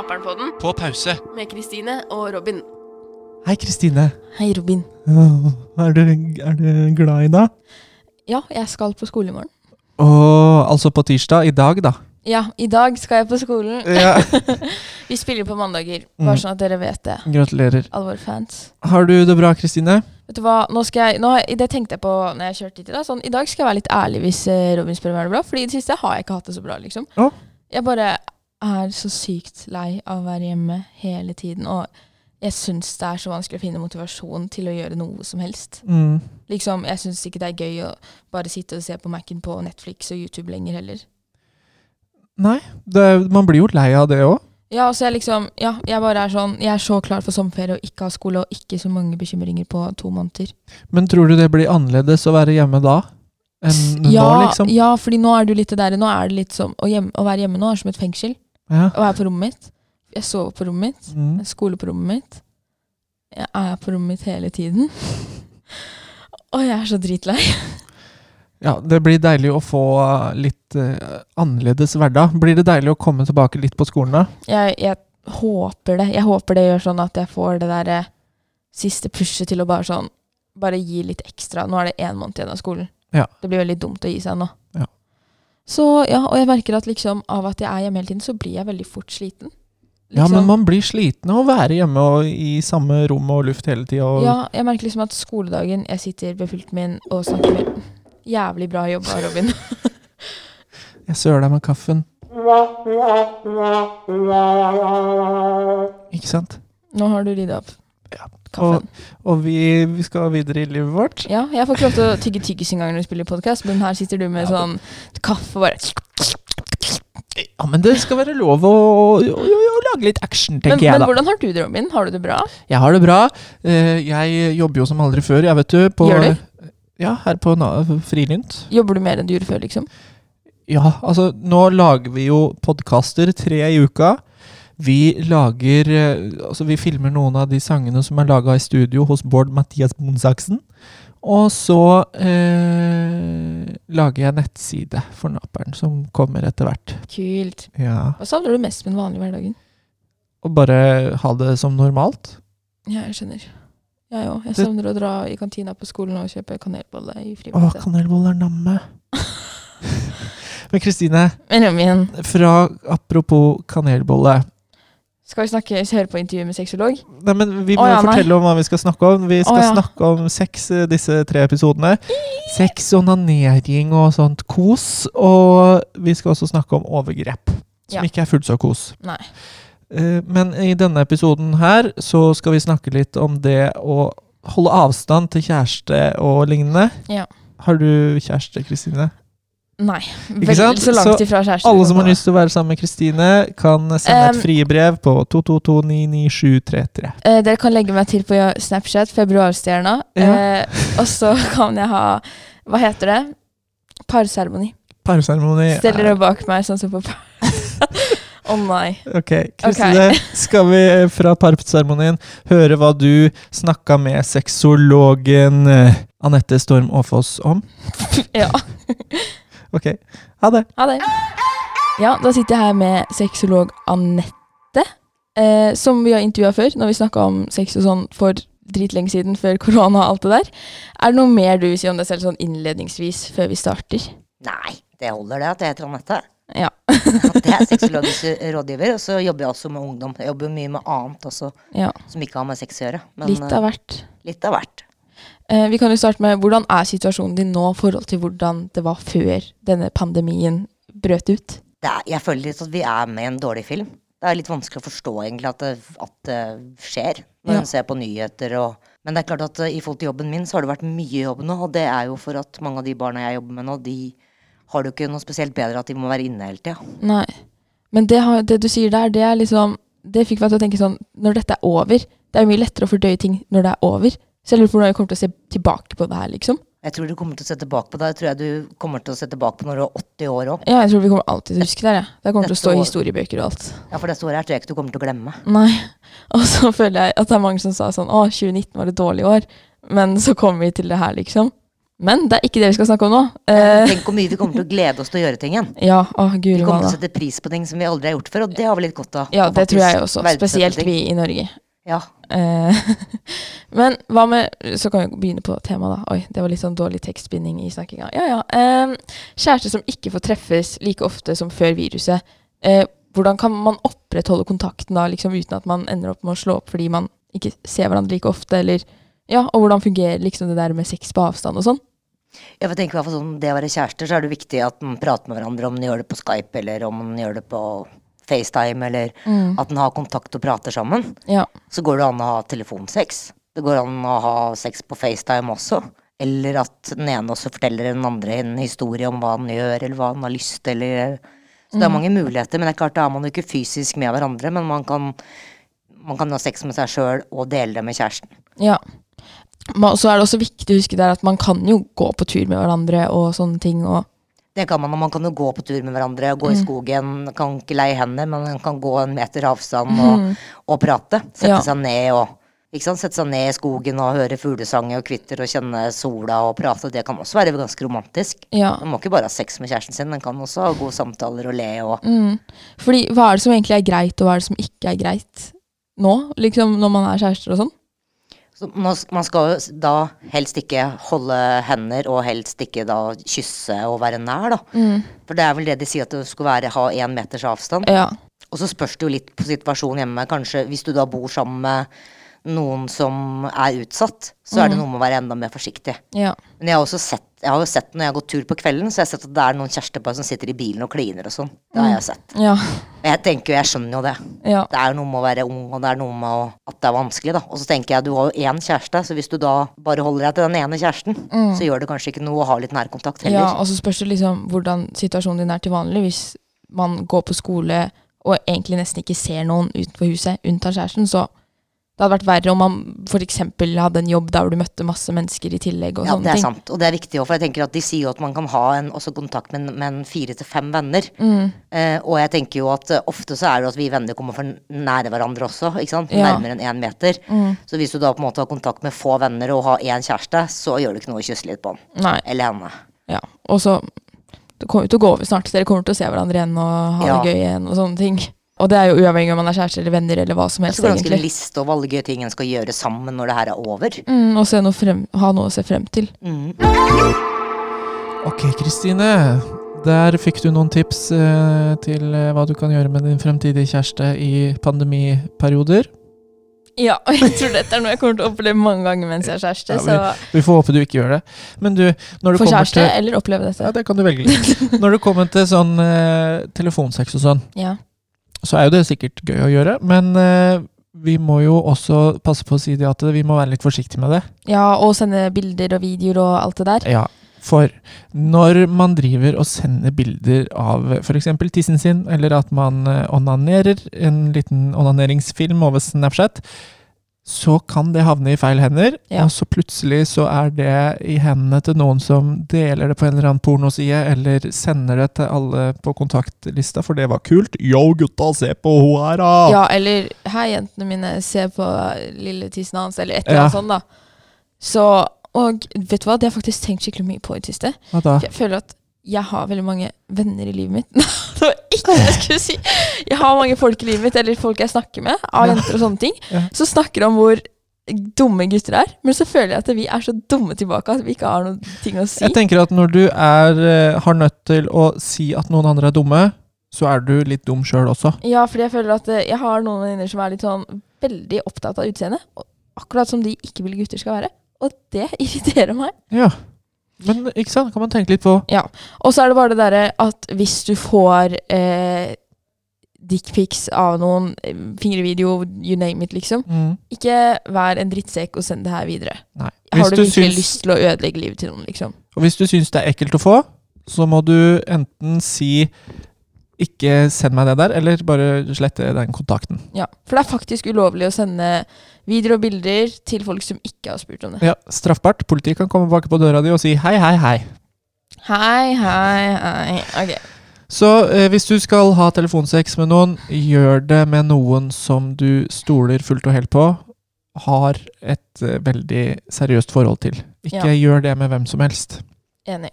hører på Naperen-podden På pause. med Kristine og Robin. Hei, Kristine. Hei, Robin. Er du, er du glad i dag? Ja, jeg skal på skole i morgen. Åh, altså på tirsdag. I dag, da. Ja, i dag skal jeg på skolen. Ja. Vi spiller på mandager, bare Mm. sånn at dere vet det. Gratulerer. Alle våre fans. Har du det bra, Kristine? Vet du hva, nå skal jeg, nå, det tenkte jeg på når jeg kjørte hit i dag. Sånn, I dag skal jeg være litt ærlig hvis eh, Robin spør meg er det bra. Fordi i det siste har jeg ikke hatt det så bra, liksom. Å. Jeg bare er så sykt lei av å være hjemme hele tiden. Og jeg syns det er så vanskelig å finne motivasjon til å gjøre noe som helst. Mm. Liksom, Jeg syns ikke det er gøy å bare sitte og se på Mac-en på Netflix og YouTube lenger heller. Nei, det, man blir jo lei av det òg. Ja, altså jeg liksom, ja, jeg bare er sånn, jeg er så klar for sommerferie og ikke ha skole og ikke så mange bekymringer på to måneder. Men tror du det blir annerledes å være hjemme da? Enn Ja, nå, liksom? ja, fordi nå er du litt det der, nå er det litt som, å, hjem, å være hjemme nå er som et fengsel. Ja. Og er på rommet mitt. Jeg sover på rommet mitt. Mm. Jeg skoler på rommet mitt. Jeg er på rommet mitt hele tiden. Og jeg er så dritlei. ja, det blir deilig å få litt uh, annerledes hverdag. Blir det deilig å komme tilbake litt på skolen da? Jeg, jeg håper det. Jeg håper det gjør sånn at jeg får det der uh, siste pushet til å bare sånn Bare gi litt ekstra. Nå er det én måned igjen av skolen. Ja. Det blir veldig dumt å gi seg nå. Ja. Så ja, og jeg merker at liksom av at jeg er hjemme hele tiden, så blir jeg veldig fort sliten. Ja, Liksom. men man blir sliten av å være hjemme og i samme rom og luft hele tida. Ja, jeg merker liksom at skoledagen Jeg sitter ved pulten min og snakker med Jævlig bra jobba, Robin. Jeg søler deg med kaffen. Ikke sant? Nå har du rydda opp Ja. Kaffen. Og vi, vi skal videre i livet vårt. Ja, jeg får ikke lov til å tygge tyggis engang når vi spiller podkast, men her sitter du med Ja. sånn kaffe og bare Ja, men det skal være lov å, å, å, å lage litt action, men, tenker jeg men hvordan har du det, Robin? Har du det bra? Jeg har det bra. Eh, Jeg jobber jo som aldri før, jeg vet du. På, Gjør du? Ja, her på Frilynt. Jobber du mer enn du gjorde før, liksom? Ja, altså nå lager vi jo podkaster tre i uka. Vi lager eh, Altså vi filmer noen av de sangene som er laga i studio hos Bård Mathias Bonsaksen. Og så eh, lager jeg nettside for Naperen, som kommer etter hvert. Kult. Ja. Hva savner du mest med den vanlige hverdagen? Å bare ha det som normalt. Ja, jeg skjønner. Jeg òg. Jeg savner å dra i kantina på skolen og kjøpe kanelbolle i Å, kanelbolle kanelboller namme. Men Kristine, fra apropos kanelbolle. Skal vi snakke, høre på intervjuet med sexolog? Nei, men Vi må oh, ja, fortelle om hva vi skal snakke om. Vi skal oh, ja. snakke om sex eh, disse tre episodene. Sex, onanering og sånt kos. Og vi skal også snakke om overgrep, som Ja. ikke er fullt så kos. Nei. Eh, Men i denne episoden her så skal vi snakke litt om det å holde avstand til kjæreste og lignende. Ja. Har du kjæreste, Kristine? Nei. Veldig så langt ifra kjæresten. Alle som har lyst til å være sammen med Kristine, kan sende Um, et fribrev på 222-99733. Eh, dere kan legge meg til på Snapchat, februarstjerna. Ja. Uh, og så kan jeg ha Hva heter det? Parseremoni. Parseremoni. Stell er- dere bak meg, sånn som på par. Å nei. Ok, Kristine, skal vi eh, fra parseremonien høre hva du snakka med sexologen Anette Storm Aafoss om? Ja. Ok, ha det. Ha det. Ja, da sitter jeg her med sexolog Anette, eh, som vi har intervjua før, når vi snakka om sex og sånn for dritlenge siden, før korona og alt det der. Er det noe mer du vil si om deg selv sånn innledningsvis, før vi starter? Nei, det holder det at jeg heter Anette. Ja. At jeg er sexologisk rådgiver, og så jobber jeg også med ungdom. Jeg jobber mye med annet også, ja. som ikke har med sex å gjøre. Men Litt av eh, hvert. litt av hvert. Eh, vi kan jo starte med hvordan er situasjonen din nå i forhold til hvordan det var før denne pandemien brøt ut? Er, jeg føler litt at vi er med i en dårlig film. Det er litt vanskelig å forstå egentlig at det, at det skjer når Ja. en ser på nyheter og Men det er klart at eh, i forhold til jobben min så har det vært mye jobb nå, og det er jo for at mange av de barna jeg jobber med nå, de har det jo ikke noe spesielt bedre at de må være inne hele tida. Nei. Men det, det du sier der, det er liksom Det fikk meg til å tenke sånn Når dette er over Det er jo mye lettere å fordøye ting når det er over. Så jeg lurer på hvordan jeg kommer til å se tilbake på det her, liksom. Jeg tror du kommer til å se tilbake på det. Jeg tror jeg du kommer til å se tilbake på når du er 80 år òg. Ja, jeg tror vi kommer alltid til å huske det. Ja. Det kommer til å stå i historiebøker og alt. Ja, for dette året her tror jeg ikke du kommer til å glemme. Nei. Og så føler jeg at det er mange som sa sånn Å, 2019 var et dårlig år. Men så kommer vi til det her, liksom. Men det er ikke det vi skal snakke om nå. Eh, Tenk hvor mye vi kommer til å glede oss til å gjøre ting igjen. ja, å, Gud, Vi kommer til å sette pris på ting som vi aldri har gjort før, og det har vi litt godt av. Ja, det tror jeg også. Spesielt vi i Norge. Ja. Eh, men hva med Så kan vi begynne på temaet, da. Oi, det var litt sånn dårlig tekstbinding i snakkinga. Ja, ja. Eh, kjærester som ikke får treffes like ofte som før viruset. Eh, hvordan kan man opprettholde kontakten da, liksom uten at man ender opp med å slå opp fordi man ikke ser hverandre like ofte, eller Ja, og hvordan fungerer liksom det der med sex på avstand og sånn? Ja, for jeg tenker i hvert fall sånn, Det å være kjærester, så er det viktig at man prater med hverandre, om man gjør det på Skype, eller om man gjør det på FaceTime, eller at en har kontakt og prater sammen. Ja. Så går det an å ha telefonsex. Det går an å ha sex på FaceTime også. Eller at den ene også forteller den andre en historie om hva han gjør, eller hva han har lyst til, eller Så det er mange muligheter, men det er klart da er man jo ikke fysisk med hverandre, men man kan, man kan ha sex med seg sjøl og dele det med kjæresten. Ja. Så er det også viktig å huske der at man kan jo gå på tur med hverandre og sånne ting. Og, Det kan man, og man kan jo gå på tur med hverandre, gå i skogen. Kan ikke leie hender, men man kan gå en meter avstand og, og prate. Sette Ja. seg ned og ikke sant? Sette seg ned i skogen og høre fuglesanger og kvitter og kjenne sola og prate. Det kan også være ganske romantisk. ja. Man må ikke bare ha sex med kjæresten sin, man kan også ha gode samtaler og le og Mm. Fordi hva er det som egentlig er greit, og hva er det som ikke er greit nå? Liksom når man er kjærester og sånn? Så man, skal jo da helst ikke holde hender, og helst ikke da kysse og være nær, da. For det er vel det de sier, at du skal være, ha én meters avstand. Ja. Og så spørs det jo litt på situasjonen hjemme. Kanskje hvis du da bor sammen med noen som er utsatt, så er det noe med å være enda mer forsiktig. ja. Men jeg har også sett, jeg har jo sett når jeg har gått tur på kvelden, så jeg har sett at det er noen kjærestepar som sitter i bilen og kliner og sånn. Det har jeg sett. Ja. Jeg tenker jo, jeg skjønner jo det. Ja. Det er jo noe med å være ung, og det er noe med å, at det er vanskelig, da. Og så tenker jeg, du har jo én kjæreste, så hvis du da bare holder deg til den ene kjæresten, så gjør det kanskje ikke noe å ha litt nærkontakt heller. ja, og så spørs det liksom hvordan situasjonen din er til vanlig. Hvis man går på skole og egentlig nesten ikke ser noen utenfor huset, unntatt kjæresten, så det hadde vært verre om man f.eks. hadde en jobb der du møtte masse mennesker i tillegg. og Ja, sånne det er sant. Og det er viktig òg, for jeg tenker at de sier jo at man kan ha en, også kontakt med, med en fire til fem venner. Mm. Eh, og jeg tenker jo at eh, ofte så er det at vi venner kommer for nære hverandre også, ikke sant. Ja. Nærmere enn én meter. Så hvis du da på en måte har kontakt med få venner og har én kjæreste, så gjør det ikke noe å kysse litt på han. Nei. Eller henne. Ja. Og så Det kommer jo til å gå over snart. Dere kommer til å se hverandre igjen og ha Ja. det gøy igjen og sånne ting. Og det er jo uavhengig om man er kjærester eller venner eller hva som helst, egentlig. går det an å skrive en liste over alle gøye ting en skal gjøre sammen når det her er over. Mm, og se noe frem, ha noe å se frem til. Mm. Ok, Kristine. Der fikk du noen tips eh, til eh, hva du kan gjøre med din fremtidige kjæreste i pandemiperioder. Ja, og jeg tror dette er noe jeg kommer til å oppleve mange ganger mens jeg er kjæreste. Ja, vi- Vi får håpe du ikke gjør det. Men du, når du For kjæreste til eller oppleve dette. Ja, det kan du velge. Når du kommer til sånn eh, telefonsex og sånn, Ja. Så er jo det sikkert gøy å gjøre, men eh, vi må jo også passe på å si det at vi må være litt forsiktige med det. ja, og sende bilder og videoer og alt det der. Ja, for når man driver og sender bilder av f.eks. tissen sin, eller at man eh, onanerer, en liten onaneringsfilm over Snapchat, så kan det havne i feil hender, Ja. og så plutselig så er det i hendene til noen som deler det på en eller annen pornoside, eller sender det til alle på kontaktlista, for det var kult. Yo, gutta, se på hun her, da! Ja, eller Hei, jentene mine, se på lille tissen hans, eller et eller Ja. sånt, da. Så Og vet du hva, det har jeg faktisk tenkt skikkelig mye på i det siste. Jeg føler at jeg har veldig mange venner i livet mitt. det var ikke det jeg skulle si! Jeg har mange folk i livet mitt, eller folk jeg snakker med, av jenter og sånne ting, Ja. som snakker om hvor dumme gutter er. Men så føler jeg at vi er så dumme tilbake at vi ikke har noen ting å si. Jeg tenker at når du er, eh, har nødt til å si at noen andre er dumme, så er du litt dum sjøl også. Ja, fordi jeg føler at eh, jeg har noen venninner som er litt sånn veldig opptatt av utseendet. Akkurat som de ikke vil gutter skal være. Og det irriterer meg. Ja. Men ikke sant, kan man tenke litt på. Ja. Og så er det bare det derre at hvis du får eh, dickpics av noen, fingervideo, you name it, liksom. Mm. Ikke vær en drittsekk og send det her videre. Nei. Har du du, virkelig syns, lyst til å ødelegge livet til noen, liksom? og hvis du syns det er ekkelt å få, så må du enten si ikke send meg det der, eller bare slette den kontakten. Ja. For det er faktisk ulovlig å sende videoer og bilder til folk som ikke har spurt om det. Ja, Straffbart. Politiet kan komme bak på døra di og si hei, hei, hei. Hei, hei, hei. Ok. Så eh, hvis du skal ha telefonsex med noen, gjør det med noen som du stoler fullt og helt på, har et eh, veldig seriøst forhold til. Ikke Ja. gjør det med hvem som helst. Enig.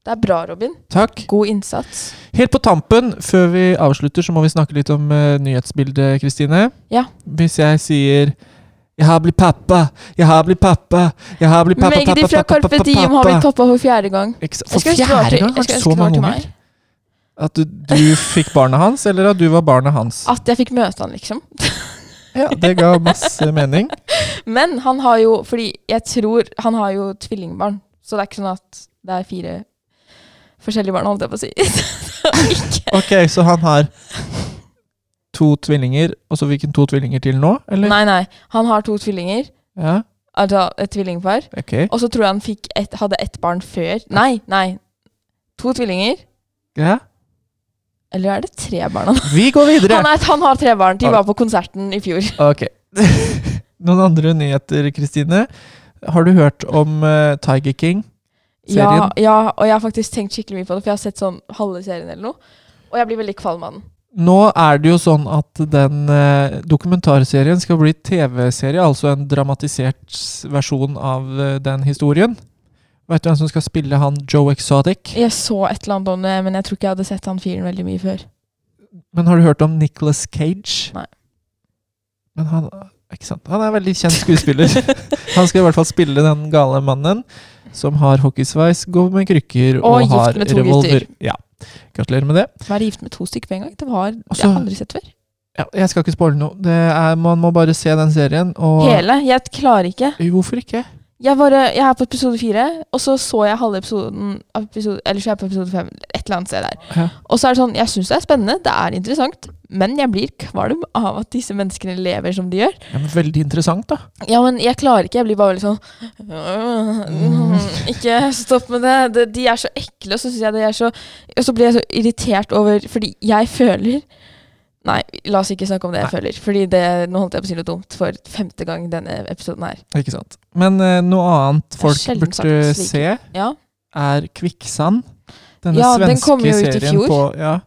Det er bra, Robin. Takk. God innsats. Helt på tampen, før vi avslutter, så må vi snakke litt om uh, nyhetsbildet, Kristine. Ja. Hvis jeg sier jeg har blitt pappa, jeg har blitt pappa, jeg har blitt pappa, pappa, pappa, fra pappa, Carpe pappa, Diem har blitt pappa for fjerde gang. For fjerde gang? Har så mange unger? At du, du fikk barnet hans, eller at du var barnet hans? At jeg fikk møte han, liksom. Ja, Det ga masse mening. Men han har jo Fordi jeg tror Han har jo tvillingbarn. Så det er ikke sånn at det er fire forskjellige barn, holdt jeg på å si. Ok, så han har to tvillinger, og så fikk han to tvillinger til nå, eller? Nei, nei. Han har to tvillinger. Ja, Altså et tvillingpar. ok. Og så tror jeg han et, hadde ett barn før. Nei, nei. To tvillinger. Ja. Eller er det tre barn? Han, Vi går videre! han, er, han har tre barn. De var på konserten i fjor. Ok. Noen andre nyheter, Kristine? Har du hørt om uh, Tiger King? Ja, Serien? ja, og jeg har faktisk tenkt skikkelig mye på det, for jeg har sett sånn halve serien eller noe. Og jeg blir veldig kvalm av den. Nå er det jo sånn at den eh, dokumentarserien skal bli TV-serie, altså en dramatisert versjon av eh, den historien. Vet du hvem som skal spille han Joe Exotic? Jeg så et eller annet om det, men jeg tror ikke jeg hadde sett han fyren veldig mye før. Men har du hørt om Nicholas Cage? Nei. Men han ikke sant? Han er en veldig kjent skuespiller. han skal i hvert fall spille den gale mannen som har hockeysveis, går med krykker og, Og har revolver. Ja. Gratulerer med det. Være gift med to stykker på en gang, det har Også- har jeg aldri sett før. Ja, jeg skal ikke spoile noe. Det er, man må bare se den serien. Og Hele. Jeg klarer ikke. Hvorfor ikke? Jeg, bare, jeg er på episode fire, og så så jeg halve episoden episode, Eller så er jeg på episode fem, et eller annet sted der. Ja. Og så er det sånn, jeg syns det er spennende, det er interessant, men jeg blir kvalm av at disse menneskene lever som de gjør. Ja, men veldig interessant, da. Ja, men jeg klarer ikke. Jeg blir bare veldig sånn «Øh, Ikke stopp med det. De er så ekle, og så syns jeg det er så Og så blir jeg så irritert over Fordi jeg føler Nei, la oss ikke snakke om det jeg Nei. føler. Fordi det, nå holdt jeg på å si noe dumt for femte gang denne episoden her. Ikke sant. Men uh, noe annet folk burde se, Ja. er Kvikksand. Denne Ja, den kom jo ut i serien fjor. på Ja,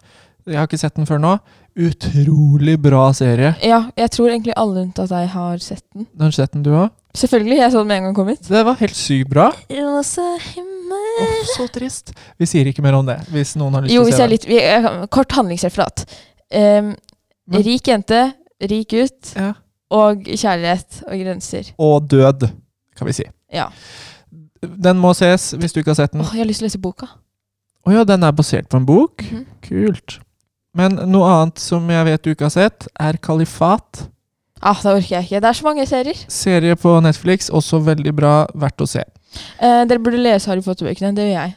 jeg har ikke sett den før nå. Utrolig bra serie. ja, jeg tror egentlig alle unntatt deg har sett den. Den Har sett den, du òg? Selvfølgelig. Jeg så den med en gang den kom hit. Det var helt sykt bra. Rosa himmel Åh, så trist. Vi sier ikke mer om det, hvis noen har lyst Jo, til å se jeg er litt vi, jeg- Kort handlingsreferat. Um, rik jente, rik gutt, Ja. og kjærlighet og grenser. Og død, kan vi si. Ja. Den må ses hvis du ikke har sett den. Åh, jeg har lyst til å lese boka. Å ja, den er basert på en bok? Mhm. Kult. Men noe annet som jeg vet du ikke har sett, er Kalifat. Ah, det orker jeg ikke. Det er så mange serier. Serie på Netflix, også veldig bra, verdt å se. Eh, dere burde lese Harry Potter-bøkene. Det gjør jeg.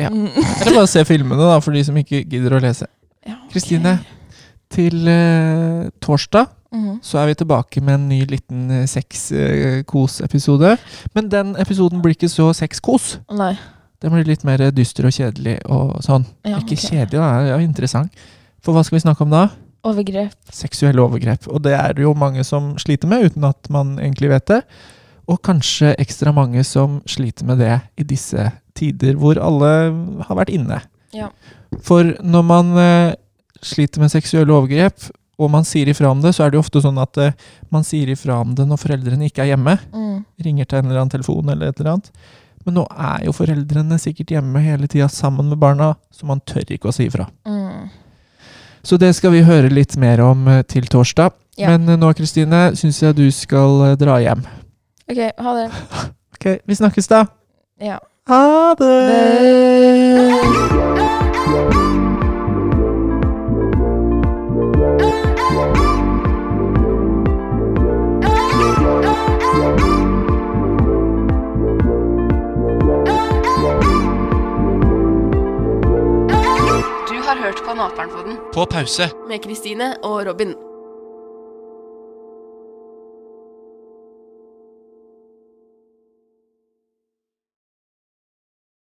Ja. Mm. Eller bare se filmene, da, for de som ikke gidder å lese. Ja, okay. Kristine, til eh, torsdag Mhm. så er vi tilbake med en ny liten eh, sex-kos-episode. Men den episoden blir ikke så sex-kos. Den blir litt mer dyster og kjedelig og sånn. Ja, ikke ok. kjedelig, da. Jo interessant. For hva skal vi snakke om da? Overgrep. Seksuelle overgrep. Og det er det jo mange som sliter med, uten at man egentlig vet det. Og kanskje ekstra mange som sliter med det i disse tider hvor alle har vært inne. Ja. For når man eh, sliter med seksuelle overgrep, og man sier ifra om det, så er det jo ofte sånn at eh, man sier ifra om det når foreldrene ikke er hjemme. Mm. Ringer til en eller annen telefon eller et eller annet. Men nå er jo foreldrene sikkert hjemme hele tida sammen med barna, så man tør ikke å si ifra. Mm. Så det skal vi høre litt mer om eh, til torsdag. Ja. Men eh, nå, Kristine, syns jeg du skal eh, dra hjem. Ok, ha det. Ok, vi snakkes da. Ja. Ha det! Du På pause. med Kristine og Robin.